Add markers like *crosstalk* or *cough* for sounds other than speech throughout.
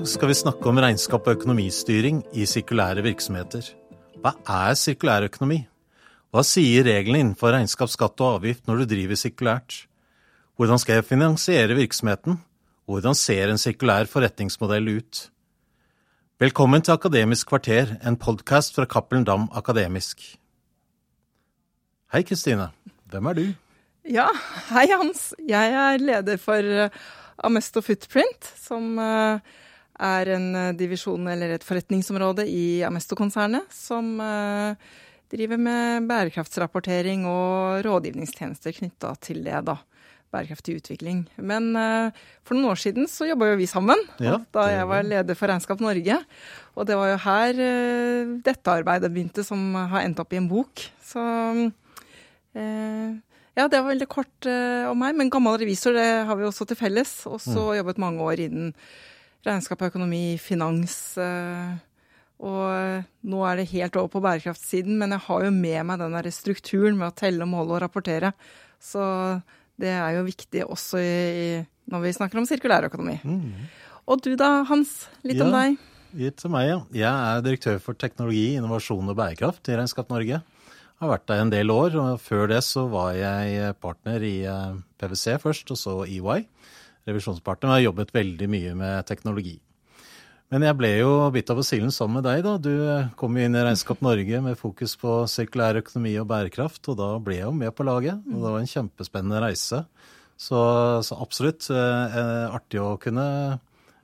dag skal vi snakke om regnskap og økonomistyring i sirkulære virksomheter. Hva er sirkulær økonomi? Hva sier reglene innenfor regnskap, skatt og avgift når du driver sirkulært? Hvordan skal jeg finansiere virksomheten? Hvordan ser en sirkulær forretningsmodell ut? Velkommen til Akademisk kvarter, en podkast fra Cappelen Dam Akademisk. Hei, Kristine. Hvem er du? Ja, hei Hans. Jeg er leder for Amesto Footprint, som eh, er en eh, divisjon eller et forretningsområde i Amesto-konsernet, som eh, driver med bærekraftsrapportering og rådgivningstjenester knytta til det, da. Bærekraftig utvikling. Men for noen år siden så jobba jo vi sammen, ja, da jeg var leder for Regnskap Norge. Og det var jo her dette arbeidet begynte, som har endt opp i en bok. Så eh, ja, det var veldig kort uh, om meg. Men gammel revisor det har vi også til felles. Og så mm. jobbet mange år innen regnskap og økonomi, finans. Uh, og uh, nå er det helt over på bærekraftssiden, men jeg har jo med meg den der strukturen med å telle, måle og rapportere. Så det er jo viktig også i, når vi snakker om sirkulærøkonomi. Mm. Og du da, Hans. Litt ja, om deg. Litt om meg, ja. Jeg er direktør for teknologi, innovasjon og bærekraft i Regnskap Norge Jeg har vært der en del år. og Før det så var jeg partner i eh, PwC først, og så EY. Revisjonspartner. Og har jobbet veldig mye med teknologi. Men jeg ble jo bitt av basillen sammen med deg, da. Du eh, kom inn i Regnskap Norge med fokus på sirkulær økonomi og bærekraft, og da ble jeg jo med på laget. Og det var en kjempespennende reise. Så, så absolutt eh, artig å kunne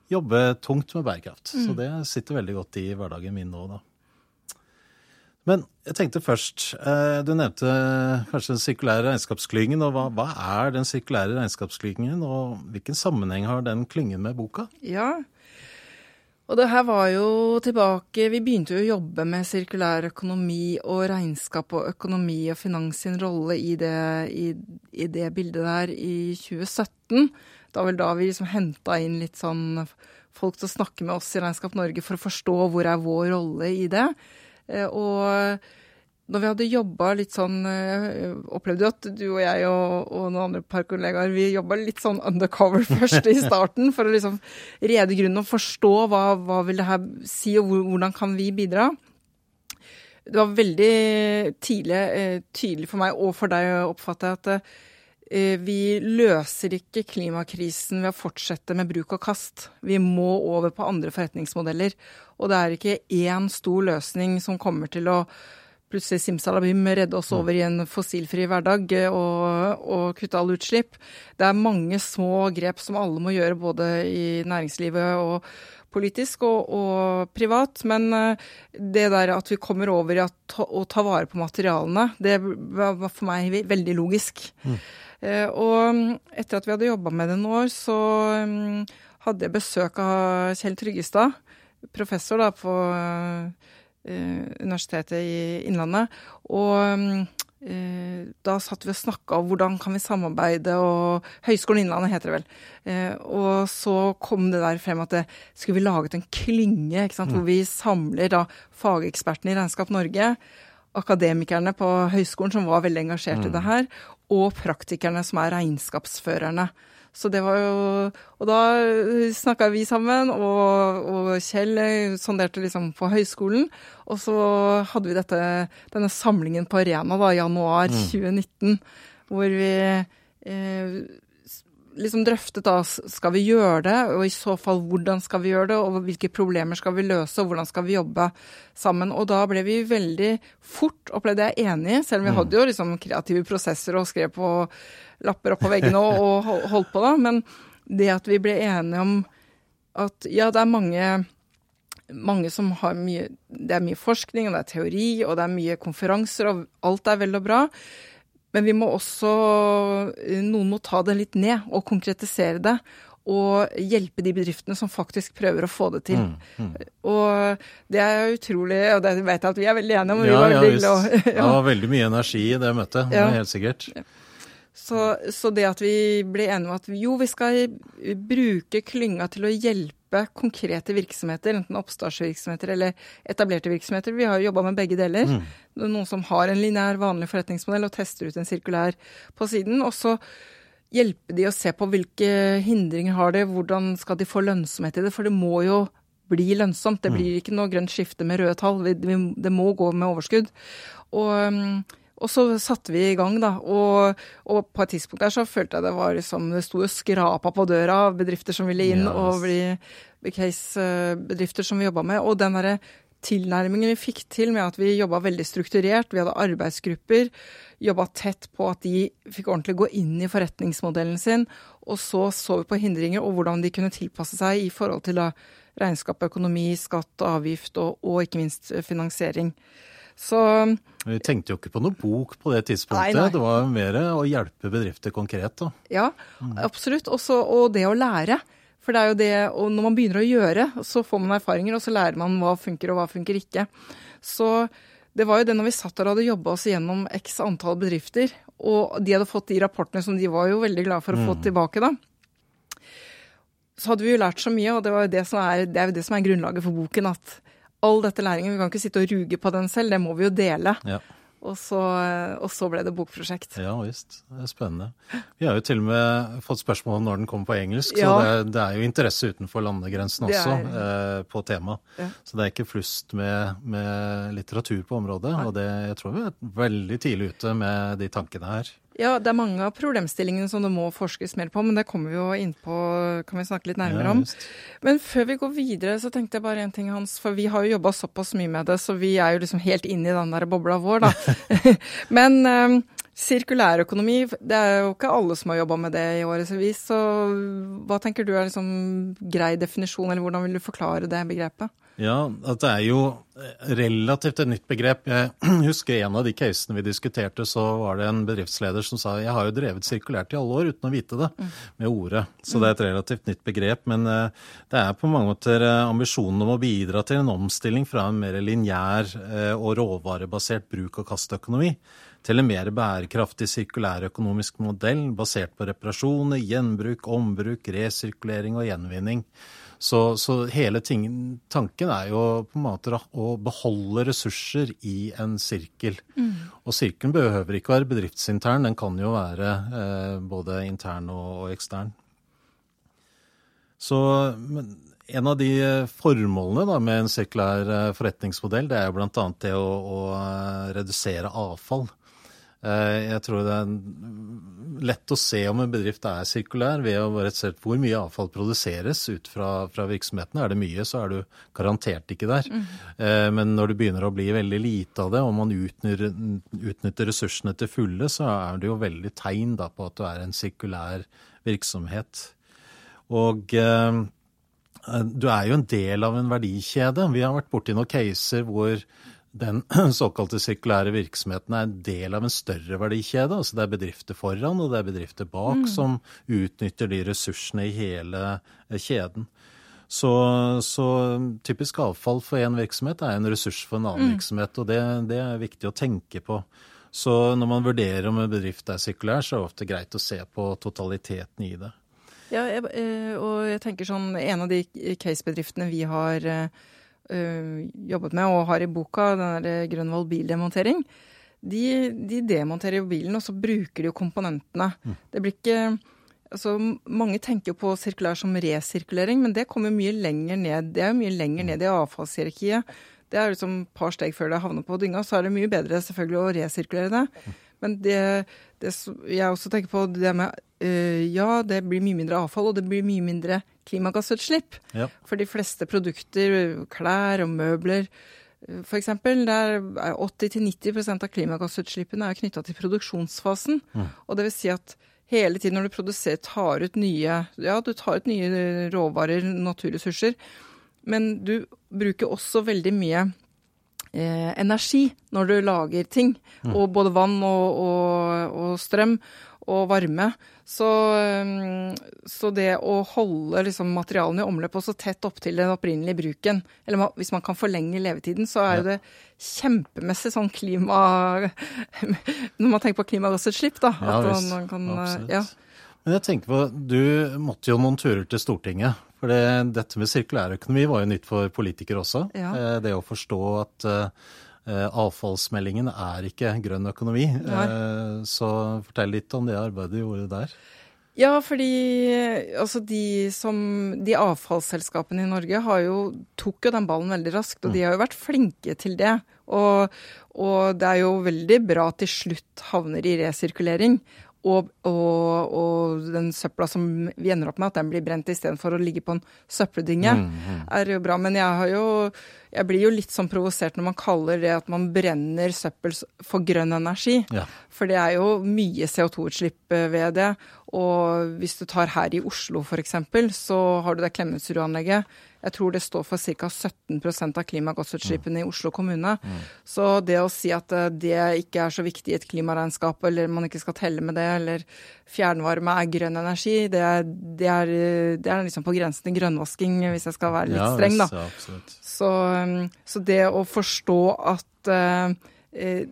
jobbe tungt med bærekraft. Mm. Så det sitter veldig godt i hverdagen min nå, da. Men jeg tenkte først, eh, du nevnte kanskje den sirkulære regnskapsklyngen. og hva, hva, er den sirkulære regnskapsklyngen, og hvilken sammenheng har den klyngen med boka? Ja, og det her var jo tilbake Vi begynte jo å jobbe med sirkulær økonomi og regnskap og økonomi og finans sin rolle i det, i, i det bildet der i 2017. Det var vel da vi liksom henta inn litt sånn folk til å snakke med oss i Regnskap Norge for å forstå hvor er vår rolle i det. Eh, og når vi hadde jobba litt sånn eh, opplevde jo at du og jeg og, og noen andre parkollegaer vi jobba litt sånn undercover *laughs* først i starten, for å liksom rede grunnen og forstå hva, hva vil det her si, og hvordan kan vi bidra. Det var veldig tidlig, eh, tydelig for meg og for deg å oppfatte at vi løser ikke klimakrisen ved å fortsette med bruk og kast. Vi må over på andre forretningsmodeller. Og det er ikke én stor løsning som kommer til å plutselig simsalabim redde oss over i en fossilfri hverdag og, og, kutte alle utslipp. Det er mange små grep som alle må gjøre, både i næringslivet og politisk og, og privat. Men eh, det der at vi kommer over i å ta vare på materialene, det var for meg veldig logisk. Mm. Eh, og etter at vi hadde jobba med det noen år, så mm, hadde jeg besøk av Kjell Tryggestad professor da, på uh, Universitetet i Innlandet. Og uh, da satt vi og snakka om hvordan kan vi samarbeide, og Høgskolen Innlandet heter det vel. Uh, og så kom det der frem at det, skulle vi laget en klynge mm. hvor vi samler da fagekspertene i Regnskap Norge akademikerne på høyskolen som var veldig engasjert mm. i det her, og praktikerne som er regnskapsførerne. Så det var jo Og da snakka vi sammen, og, og, Kjell sonderte liksom på høyskolen. Og så hadde vi dette, denne samlingen på Arena da, januar mm. 2019, hvor vi eh, liksom drøftet da skal vi gjøre det, og i så fall hvordan skal vi gjøre det, og hvilke problemer skal vi løse, og hvordan skal vi jobbe sammen. Og da ble vi veldig fort, opplevde jeg, enige, selv om vi mm. hadde jo liksom kreative prosesser og skrev på lapper opp på veggene og, og holdt på da. Men det at vi ble enige om at ja, det er mange mange som har mye Det er mye forskning, og det er teori, og det er mye konferanser, og alt er vel og bra. Men vi må også Noen må ta det litt ned og konkretisere det. Og hjelpe de bedriftene som faktisk prøver å få det til. Mm, mm. Og det er utrolig Og det vet jeg at vi er veldig enige om. Ja, ja, veldig, *laughs* ja. Det var veldig mye energi i det møtet. Det er helt sikkert. Så, så, det at vi ble enige om at jo, vi skal bruke klynga til å hjelpe hjelpe konkrete virksomheter, enten oppstartsvirksomheter eller etablerte virksomheter. Vi har jo jobba med begge deler. Mm. Noen som har en lineær, vanlig forretningsmodell og tester ut en sirkulær på siden. Og så hjelpe de å se på hvilke hindringer har de, hvordan skal de få lønnsomhet i det. For det må jo bli lønnsomt. Det blir ikke noe grønt skifte med røde tall. Det må gå med overskudd. Og, og så satte vi i gang, da. Og, og, på et tidspunkt der så følte jeg det var liksom Det sto og skrapa på døra av bedrifter som ville inn, yes. og bli case-bedrifter som vi jobba med. Og den derre tilnærmingen vi fikk til med at vi jobba veldig strukturert, vi hadde arbeidsgrupper, jobba tett på at de fikk ordentlig gå inn i forretningsmodellen sin, og så så vi på hindringer og hvordan de kunne tilpasse seg i forhold til da, regnskap, økonomi, skatt, avgift og, og ikke minst finansiering. Så Vi tenkte jo ikke på noe bok på det tidspunktet. Nei, nei. Det var mer å hjelpe bedrifter konkret. da. Ja, absolutt. Også, og det å lære. For det er jo det, og når man begynner å gjøre, så får man erfaringer, og så lærer man hva funker og hva funker ikke. Så det var jo det når vi satt der og hadde jobba oss gjennom x antall bedrifter, og de hadde fått de rapportene som de var jo veldig glade for å få mm. tilbake da. Så hadde vi jo lært så mye, og det, var jo det, som er, det er jo det som er grunnlaget for boken. At all dette læringen, vi kan ikke sitte og ruge på den selv, det må vi jo dele. Ja. Og så, og så, ble det bokprosjekt. Ja visst. Det er spennende. Vi har jo til og med fått spørsmål om når den kommer på engelsk, ja. så det, det, er jo interesse utenfor landegrensen også eh, på temaet. Ja. Så det er ikke flust med, med litteratur på området. Nei. Og det, jeg tror vi er veldig tidlig ute med de tankene her. Ja, det er mange av problemstillingene som det må forskes mer på, men det kommer vi jo inn på, kan vi snakke litt nærmere om. men før vi går videre, så tenkte jeg bare en ting, Hans. For vi har jo jobba såpass mye med det, så vi er jo liksom helt inne i den der bobla vår, da. *laughs* *laughs* men um, Sirkulærøkonomi, det er jo ikke alle som har jobba med det i årevis. Så hva tenker du er liksom grei definisjon, eller hvordan vil du forklare det begrepet? Ja, at det er jo relativt et nytt begrep. Jeg *clears throat* husker en av de casene vi diskuterte, så var det en bedriftsleder som sa jeg har jo drevet sirkulært i alle år uten å vite det, mm. med ordet. Så det er et relativt nytt begrep. Men eh, det er på mange måter eh, ambisjonen om å bidra til en omstilling fra en mer lineær eh, og råvarebasert bruk- og kastøkonomi til en mer bærekraftig sirkulærøkonomisk modell basert på reparasjoner, gjenbruk, ombruk, resirkulering og gjenvinning. Så, så hele ting, tanken er jo på en måte å beholde ressurser i en sirkel. Mm. Og sirkelen behøver ikke være bedriftsintern, den kan jo være eh, både intern og, og ekstern. Så en av de formålene da, med en sirkulær eh, forretningsmodell, det er jo bl.a. det å, å eh, redusere avfall. Eh, jeg tror det er lett å se om en bedrift er sirkulær ved å rett og slett hvor mye avfall produseres ut fra, fra virksomhetene. Er det mye, så er du garantert ikke der. Mm. Men når det begynner å bli veldig lite av det, og man utnytter, utnytter ressursene til fulle, så er det jo veldig tegn da, på at du er en sirkulær virksomhet. Og eh, du er jo en del av en verdikjede. Vi har vært borti noen caser hvor den *clears throat* såkalte sirkulære virksomheten er en del av en større verdikjede. altså Det er bedrifter foran og det er bedrifter bak mm. som utnytter de ressursene i hele eh, kjeden. Så, så, typisk avfall for én virksomhet er en ressurs for en annen mm. virksomhet, og det, det, er viktig å tenke på. Så når man vurderer om en bedrift er sirkulær, så er det ofte greit å se på totaliteten i det. Ja, eh, og jeg tenker sånn, En av de casebedriftene vi har eh, jobbet med og har i boka, den der Grønvoll bildemontering, de, de, demonterer jo bilen, og så bruker de jo komponentene. Mm. Det blir ikke Altså, mange tenker på sirkulær som resirkulering, men det kommer mye lenger ned. Det er mye lenger ned i avfallshierarkiet. Det er liksom et par steg før det havner på dynga. Så er det mye bedre selvfølgelig å resirkulere det. Men det, det jeg også tenker på det med øh, Ja, det blir mye mindre avfall, og det blir mye mindre klimagassutslipp. Ja. For de fleste produkter, klær og møbler f.eks., der er 80-90% av klimagassutslippene er knytta til produksjonsfasen. Mm. Og det vil si at hele tiden når du produserer, tar ut nye Ja, du tar ut nye råvarer, naturressurser, men du bruker også veldig mye eh, energi når du lager ting. Mm. Og både vann og, og, og, strøm og varme. Så, um, så det å holde liksom, materialene i omløp også tett opptil den opprinnelige bruken, eller hvis man kan forlenge levetiden, så er jo det kjempemessig sånn klima *laughs* Når man tenker på klimagassutslipp, da. Ja, visst. Absolutt. Ja. Men jeg tenker på, Du måtte jo noen turer til Stortinget. For det, dette med sirkulærøkonomi var jo nytt for politikere også. Ja. Eh, det å forstå at avfallsmeldingen er ikke grønn økonomi. Uh, så fortell litt om det arbeidet du gjorde der. Ja, fordi altså de, som, de avfallsselskapene i Norge har jo, tok jo den ballen veldig raskt, og de har jo vært flinke til det. Og, og det er jo veldig bra at de slutt havner i resirkulering. Og, og, og, den søpla som vi ender opp med, at den blir brent istedenfor å ligge på en søppeldynge, mm, mm. er jo bra. Men jeg, har jo, jeg blir jo litt sånn provosert når man kaller det at man brenner søppel for grønn energi. Ja. For det er jo mye CO2-utslipp eh, ved det. Og hvis du tar her i Oslo f.eks., så har du det Klemetsrud-anlegget jeg tror det står for ca. 17 av klimagassutslippene mm. i Oslo kommune. Mm. Så det å si at eh, det ikke er så viktig i et klimaregnskap, eller man ikke skal telle med det, eller fjernvarme er grønn energi, det er, det er, det er liksom på grensen til grønnvasking, hvis jeg skal være litt streng, da. Ja, så, så, det å forstå at uh,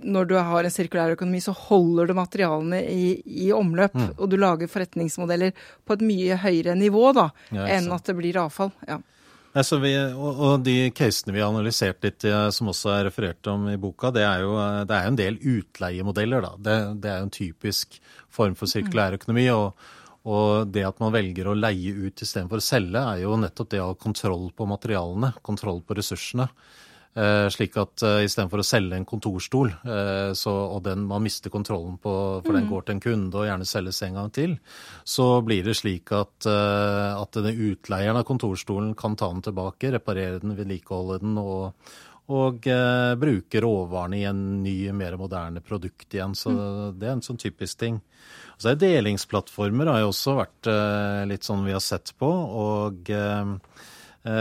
når du har en sirkulær økonomi, så holder du materialene i, i omløp. Mm. Og du lager forretningsmodeller på et mye høyere nivå da, ja, enn at det blir avfall. Ja. Nei, vi, og, og, de casene vi har analysert litt, eh, som også er referert om i boka, det er jo eh, det er en del utleiemodeller. da. Det, det er jo en typisk form for sirkulærøkonomi. Og, og det at man velger å leie ut istedenfor å selge, er jo nettopp det å ha kontroll på materialene, kontroll på ressursene. Eh, slik at uh, istedenfor å selge en kontorstol, eh, så, og den, man mister kontrollen på, for mm. den går til en kunde og gjerne selges en gang til, så blir det slik at, uh, at den utleieren av kontorstolen kan ta den tilbake, reparere den, vedlikeholde den og, og eh, bruke råvarene i en ny, mer moderne produkt igjen. Så mm. det er en sånn typisk ting. Så er Delingsplattformer har jo også vært litt sånn vi har sett på. og Eh,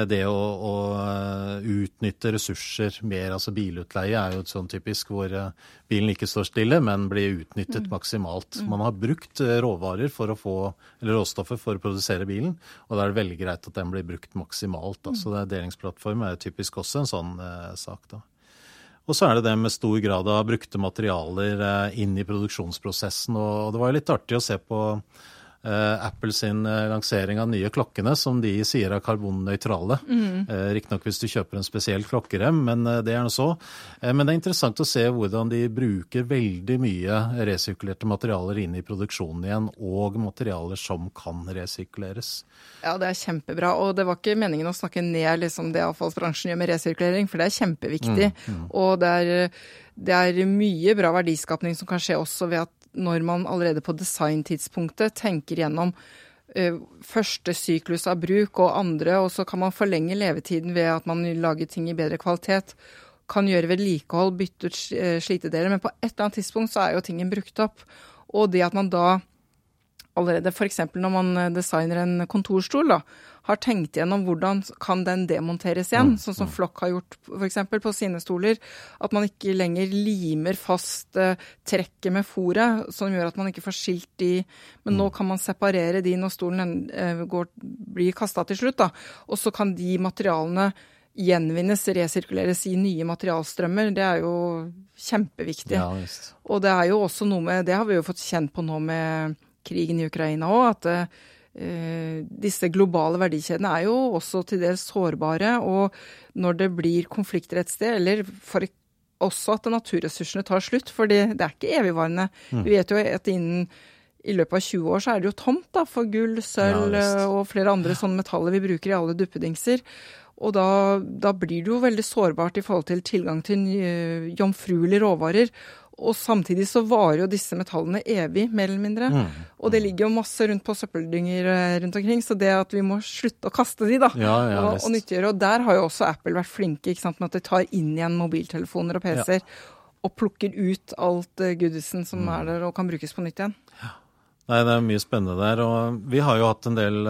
det å, å, eh, utnytte ressurser mer, altså bilutleie er jo et sånn typisk hvor eh, bilen ikke står stille, men blir utnyttet mm. maksimalt. Mm. Man har brukt råvarer for å få, eller råstoffer for å produsere bilen, og da er det veldig greit at den blir brukt maksimalt. Da. Mm. Så det er delingsplattform er typisk også en sånn eh, sak. da. Og så er det det med stor grad av brukte materialer eh, inn i produksjonsprosessen. Og det var jo litt artig å se på Eh, Apple sin eh, lansering av nye klokkene, som de sier er karbonnøytrale. Mm. Eh, riktignok hvis du kjøper en spesiell klokkerem, men det er nå så. Men det er interessant å se hvordan de bruker veldig mye resirkulerte materialer inn i produksjonen igjen, og materialer som kan resirkuleres. Ja, det er kjempebra. Og det var ikke meningen å snakke ned liksom, det avfallsbransjen gjør med resirkulering, for det er kjempeviktig. Mm, mm. Og det er, det er mye bra verdiskapning som kan skje også ved at når man allerede på designtidspunktet tenker gjennom uh, første syklus av bruk og andre, og så kan man forlenge levetiden ved at man lager ting i bedre kvalitet. Kan gjøre vedlikehold, bytte ut eh, slitedeler, men på et eller annet tidspunkt så er jo tingen brukt opp. Og det at man da allerede f.eks. når man eh, designer en kontorstol, da, har tenkt gjennom hvordan kan den demonteres igjen, mm, sånn som mm. Flokk har gjort f.eks. på sine stoler. At man ikke lenger limer fast eh, trekket med fòret, som gjør at man ikke får skilt de Men nå mm. kan man separere de når stolen eh, går, blir kasta til slutt, da. Og så kan de materialene gjenvinnes, resirkuleres i nye materialstrømmer. Det er jo kjempeviktig. Ja, og det er jo også noe med Det har vi jo fått kjent på nå med krigen i Ukraina òg, at eh, disse globale verdikjedene er jo også til dels sårbare. Og når det blir konflikter et sted, eller for også at naturressursene tar slutt, for det er ikke evigvarende. Mm. Vi vet jo at innen i løpet av 20 år så er det jo tomt da, for gull, sølv ja, og flere andre sånne metaller vi bruker i alle duppedingser. Og da, da, blir det jo veldig sårbart i forhold til tilgang til jomfruelige råvarer. Og samtidig så varer jo disse metallene evig, mer eller mindre. Mm. Og det ligger jo masse rundt på søppeldynger eh, rundt omkring, så det at vi må slutte å kaste de, da, ja, ja, og, og, nyttiggjøre. Og der har jo også Apple vært flinke ikke sant, med at de tar inn igjen mobiltelefoner og PC-er. Ja. Og plukker ut alt uh, goodisen som mm. er der og kan brukes på nytt igjen. Nei, Det er mye spennende der. Og vi har jo hatt en del,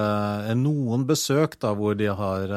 noen besøk da, hvor de har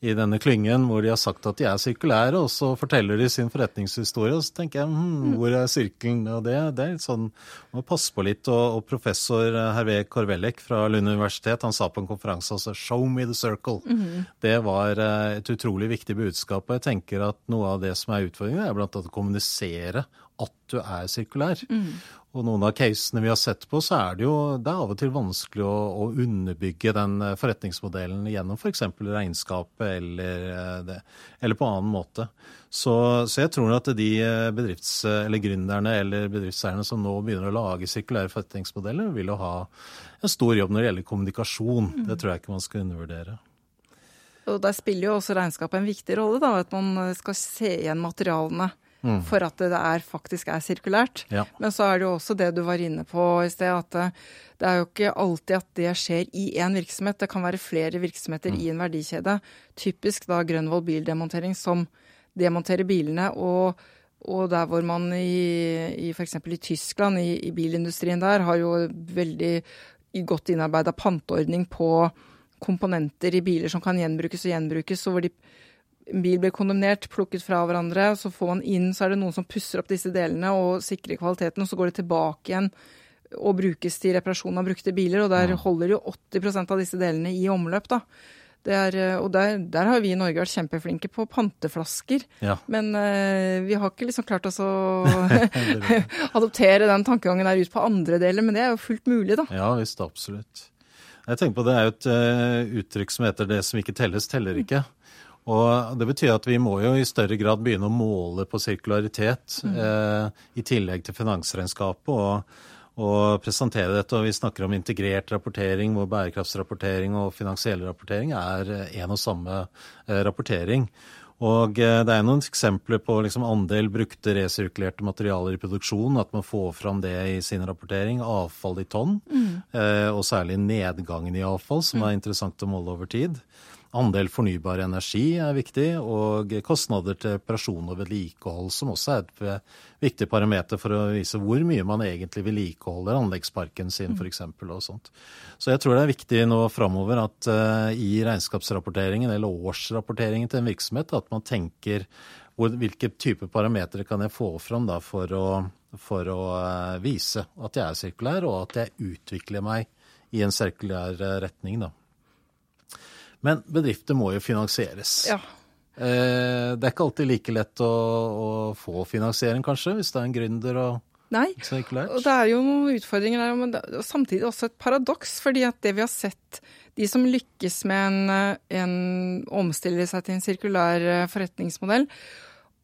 i denne klyngen hvor de har sagt at de er sirkulære, og så forteller de sin forretningshistorie. Og så tenker jeg hm, hvor er sirkelen? Og det, det er litt sånn, Man må passe på litt. Og, og professor Hervé Korvelek fra Lund universitet han sa på en konferanse altså 'show me the circle'. Mm. Det var eh, et utrolig viktig budskap. Og jeg tenker at noe av det som er utfordringen, er blant annet å kommunisere at du er sirkulær. Mm. og noen av casene vi har sett på, så er det jo det er av og til vanskelig å, å underbygge den eh, forretningsmodellen gjennom f.eks. For regnskapet eller, eh, det, eller, på annen måte. Så, så, jeg tror at de eh, bedrifts- eller gründerne eller bedriftseierne som nå begynner å lage sirkulære forretningsmodeller, vil jo ha en stor jobb når det gjelder kommunikasjon. Mm. Det tror jeg ikke man skal undervurdere. Og Der spiller jo også regnskapet en viktig rolle, da, at man skal se igjen materialene mm. for at det er, faktisk er sirkulært. Ja. Men så er det jo også det du var inne på i sted, at det, det er jo ikke alltid at det skjer i én virksomhet. Det kan være flere virksomheter mm. i en verdikjede. Typisk da Grønvoll bildemontering som demonterer bilene. og og der hvor man i, i f.eks. i Tyskland, i, i, bilindustrien der, har jo veldig godt innarbeida panteordning på komponenter i biler som kan gjenbrukes og gjenbrukes, og hvor de en bil blir kondemnert, plukket fra hverandre, så får man inn, så er det noen som pusser opp disse delene og sikrer kvaliteten, og så går det tilbake igjen og brukes til reparasjon av brukte biler. Og der holder jo 80% av disse delene i omløp, da. Er, og der, der, har vi i Norge vært kjempeflinke på panteflasker. Ja. Men uh, vi har ikke liksom klart oss å *laughs* *laughs* adoptere den tankegangen der ut på andre deler. Men det er jo fullt mulig, da. Ja visst, absolutt. Jeg tenker på Det er jo et uh, uttrykk som heter 'det som ikke telles, teller ikke'. Og Det betyr at vi må jo i større grad begynne å måle på sirkularitet mm. eh, i tillegg til finansregnskapet. og, og presentere dette. Og vi snakker om integrert rapportering, hvor bærekraftsrapportering og finansiell rapportering er en og samme eh, rapportering. Og eh, det er noen eksempler på liksom andel brukte resirkulerte materialer i produksjon, at man får fram det i sin rapportering. Avfall i tonn, mm. eh, og særlig nedgangen i avfall, som mm. er interessant å måle over tid. Andel fornybar energi er viktig, og kostnader til operasjon og vedlikehold, som også er et viktig parameter for å vise hvor mye man egentlig vedlikeholder anleggsparken sin, f.eks. og sånt. Så jeg tror det er viktig nå framover at uh, i regnskapsrapporteringen eller årsrapporteringen til en virksomhet, at man tenker hvor, hvilke typer parametere kan jeg få fram da for å, for å uh, vise at jeg er sirkulær, og at jeg utvikler meg i en sirkulær retning. da. Men bedrifter må jo finansieres. Ja. Eh, det er ikke alltid like lett å, å, få finansiering, kanskje, hvis det er en gründer og Nei, og det er jo utfordringer der, men det er samtidig også et paradoks. fordi at det vi har sett, de som lykkes med en, en omstille seg til en sirkulær eh, forretningsmodell,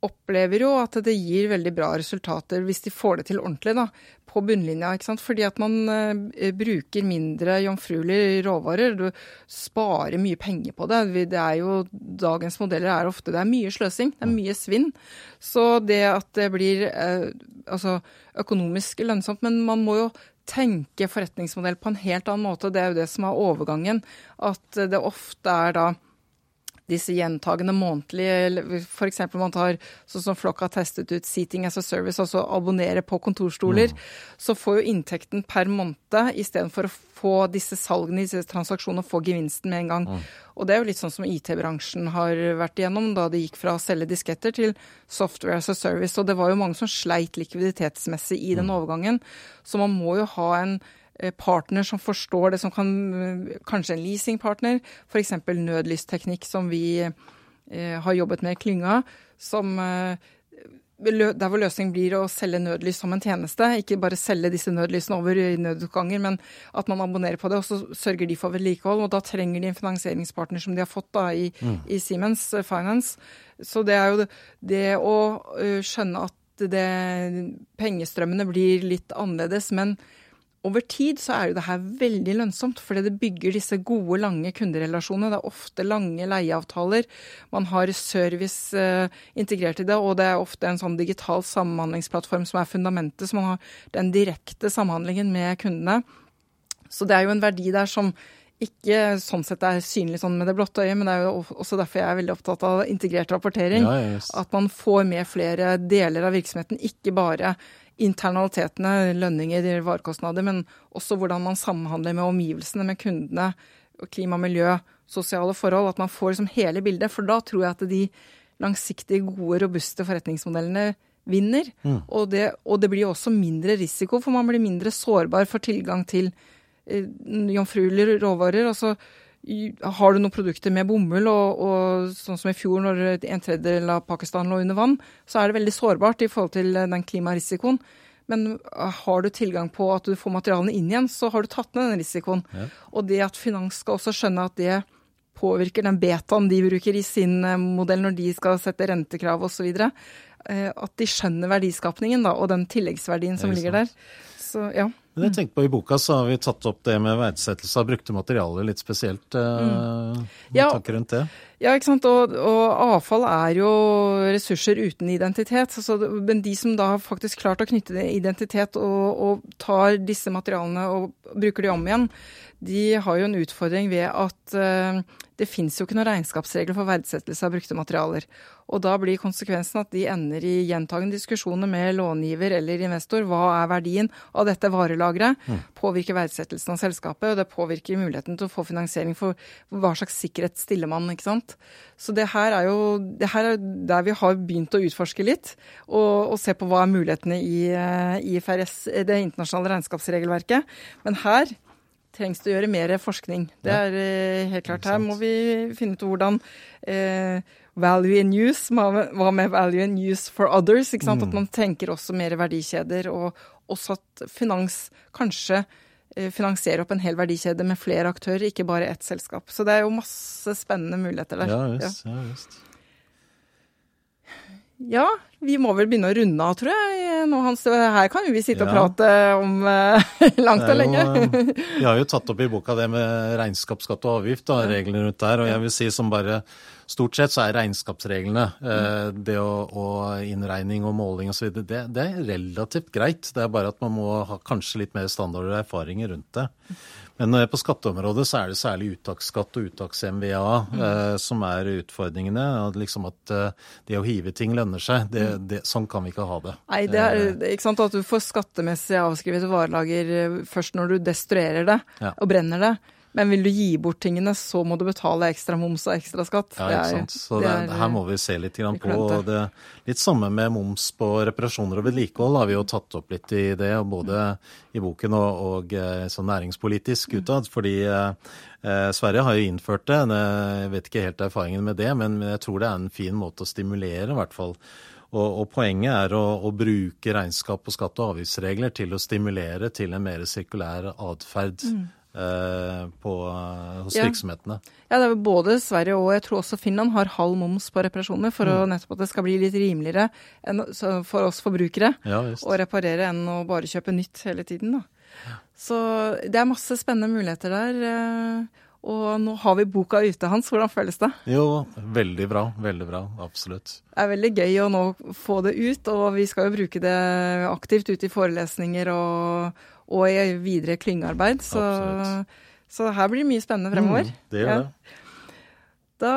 opplever jo at det gir veldig bra resultater hvis de får det til ordentlig da, på bunnlinja. ikke sant? Fordi at man eh, bruker mindre jomfruelige råvarer. Du sparer mye penger på det. det er jo, dagens modeller er ofte det er mye sløsing, det er mye svinn. Så det at det blir eh, altså, økonomisk lønnsomt Men man må jo tenke forretningsmodell på en helt annen måte. Det er jo det som er overgangen. At det ofte er da disse gjentagende månedlige F.eks. man tar sånn som Flokk har testet ut Seating as a Service, altså abonnere på kontorstoler. Mm. Så får jo inntekten per måned istedenfor å få disse salgene, disse transaksjonene, få gevinsten med en gang. Mm. Og det er jo litt sånn som IT-bransjen har vært igjennom da de gikk fra å selge disketter til software as a service. Og det var jo mange som sleit likviditetsmessig i den mm. overgangen. Så man må jo ha en partner som forstår det, som kan eh, Kanskje en leasingpartner, f.eks. nødlysteknikk, som vi eh, har jobbet med i klynga. Som der hvor løsningen blir å selge nødlys som en tjeneste. Ikke bare selge disse nødlysene over i nødutganger, men at man abonnerer på det, og så sørger de for vedlikehold. Og da trenger de en finansieringspartner som de har fått da i, mm. i Siemens Finance. Så det er jo det å skjønne at det, pengestrømmene blir litt annerledes. men over tid så er jo det her veldig lønnsomt, fordi det bygger disse gode, lange kunderelasjonene. Det er ofte lange leieavtaler. Man har service uh, integrert i det, og det er ofte en sånn digital samhandlingsplattform som er fundamentet. Så man har den direkte samhandlingen med kundene. Så det er jo en verdi der som ikke sånn sett er synlig sånn med det blotte øyet, men det er jo også derfor jeg er veldig opptatt av integrert rapportering. Ja, yes. At man får med flere deler av virksomheten, ikke bare internalitetene, lønninger, varekostnader, men også hvordan man samhandler med omgivelsene, med kundene, klima, miljø, sosiale forhold. At man får liksom hele bildet. For da tror jeg at de langsiktige, gode, robuste forretningsmodellene vinner. Mm. Og, det, og, det, blir også mindre risiko, for man blir mindre sårbar for tilgang til eh, jomfruelige råvarer. altså har du noen produkter med bomull, og, og, sånn som i fjor når en tredjedel av Pakistan lå under vann, så er det veldig sårbart i forhold til den klimarisikoen. Men har du tilgang på at du får materialene inn igjen, så har du tatt ned den risikoen. Ja. Og det at finans skal også skjønne at det påvirker den betaen de bruker i sin eh, modell når de skal sette rentekrav osv. At de skjønner verdiskapningen da, og den tilleggsverdien som er ligger der. Så ja. Men jeg tenkte på I boka så har vi tatt opp det med verdsettelse av brukte materialer litt spesielt. Eh, Ja. Tanker rundt det? Ja, ikke sant. Og, og avfall er jo ressurser uten identitet. Så, men de som da har faktisk klart å knytte identitet og, og tar disse materialene og bruker de om igjen, de har jo en utfordring ved at eh, det fins jo ikke noen regnskapsregler for verdsettelse av brukte materialer. Og da blir konsekvensen at de ender i gjentagende diskusjoner med långiver eller investor. Hva er verdien av dette varelageret? Påvirker verdsettelsen av selskapet, og det påvirker muligheten til å få finansiering for hva slags sikkerhet stiller man, ikke sant. Så det her er jo det her er der vi har begynt å utforske litt, og, og se på hva er mulighetene i eh, IFRS, det internasjonale regnskapsregelverket. Men her trengs det å gjøre mer forskning. Det er eh, helt klart. Her må vi finne ut hvordan eh, value in use, hva med, value in use for others? ikke sant? At man tenker også mer verdikjeder, og også at finans kanskje finansiere finansierer opp en hel verdikjede med flere aktører, ikke bare ett selskap. Så det er jo masse spennende muligheter der. Ja just, Ja, visst. Ja, vi må vel begynne å runde av, tror jeg. Nå, Hans, her kan jo vi sitte og prate om eh, *laughs* langt og lenge. eh, Vi har jo tatt opp i boka det med regnskapsskatt og avgift, og reglene rundt der. Og jeg vil si som bare Stort sett så er regnskapsreglene, eh, det å, og innregning og måling osv., det, det er relativt greit. Det er bare at man må ha kanskje litt mer standard og erfaringer rundt det. Men eh, på skatteområdet så er det særlig uttaksskatt og uttaks-MVA eh, som er utfordringene. Liksom at eh, det å hive ting lønner seg. Det, det, sånn kan vi ikke ha det. Nei, det er er ikke sant at du får skattemessig avskrevet varelager eh, først når du destruerer det Ja. og brenner det. Men vil du gi bort tingene, så må du betale ekstra moms og ekstra skatt. Ja, ikke sant. Så det det, er- her må vi se litt grann på. og Det, litt samme med moms på reparasjoner og vedlikehold har vi jo tatt opp litt i det, både i boken og, og eh, sånn næringspolitisk utad. Fordi eh, eh, Sverige har jo innført det. Jeg vet ikke helt erfaringen med det, men jeg tror det er en fin måte å stimulere, i hvert fall. Og, og poenget er å, å bruke regnskap og skatte- og avgiftsregler til å stimulere til en mer sirkulær atferd eh, på, hos Ja. virksomhetene. Ja, det er både Sverige og jeg tror også Finland har halv moms på reparasjoner for å nettopp at det skal bli litt rimeligere enn, så for oss forbrukere Ja, å reparere enn å bare kjøpe nytt hele tiden. Da. Så det er masse spennende muligheter der. Og nå har vi boka ute, Hans. Hvordan føles det? Jo, veldig bra. Veldig bra. Absolutt. Det er veldig gøy å nå få det ut, og vi skal jo bruke det aktivt ute i forelesninger og, og i videre klyngearbeid. Så, så her blir det mye spennende fremover. Mm, det gjør Ja. det. Da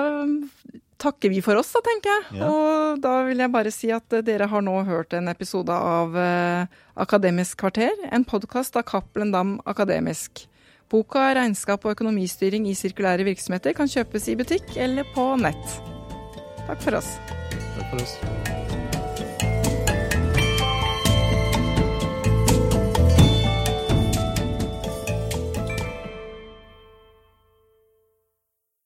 takker vi for oss, da, tenker jeg. Ja. Og da vil jeg bare si at dere har nå hørt en episode av eh, Akademisk kvarter, en podkast av Cappelen Dam Akademisk. Boka 'Regnskap og økonomistyring i sirkulære virksomheter' kan kjøpes i butikk eller på nett. Takk for oss. Takk for oss.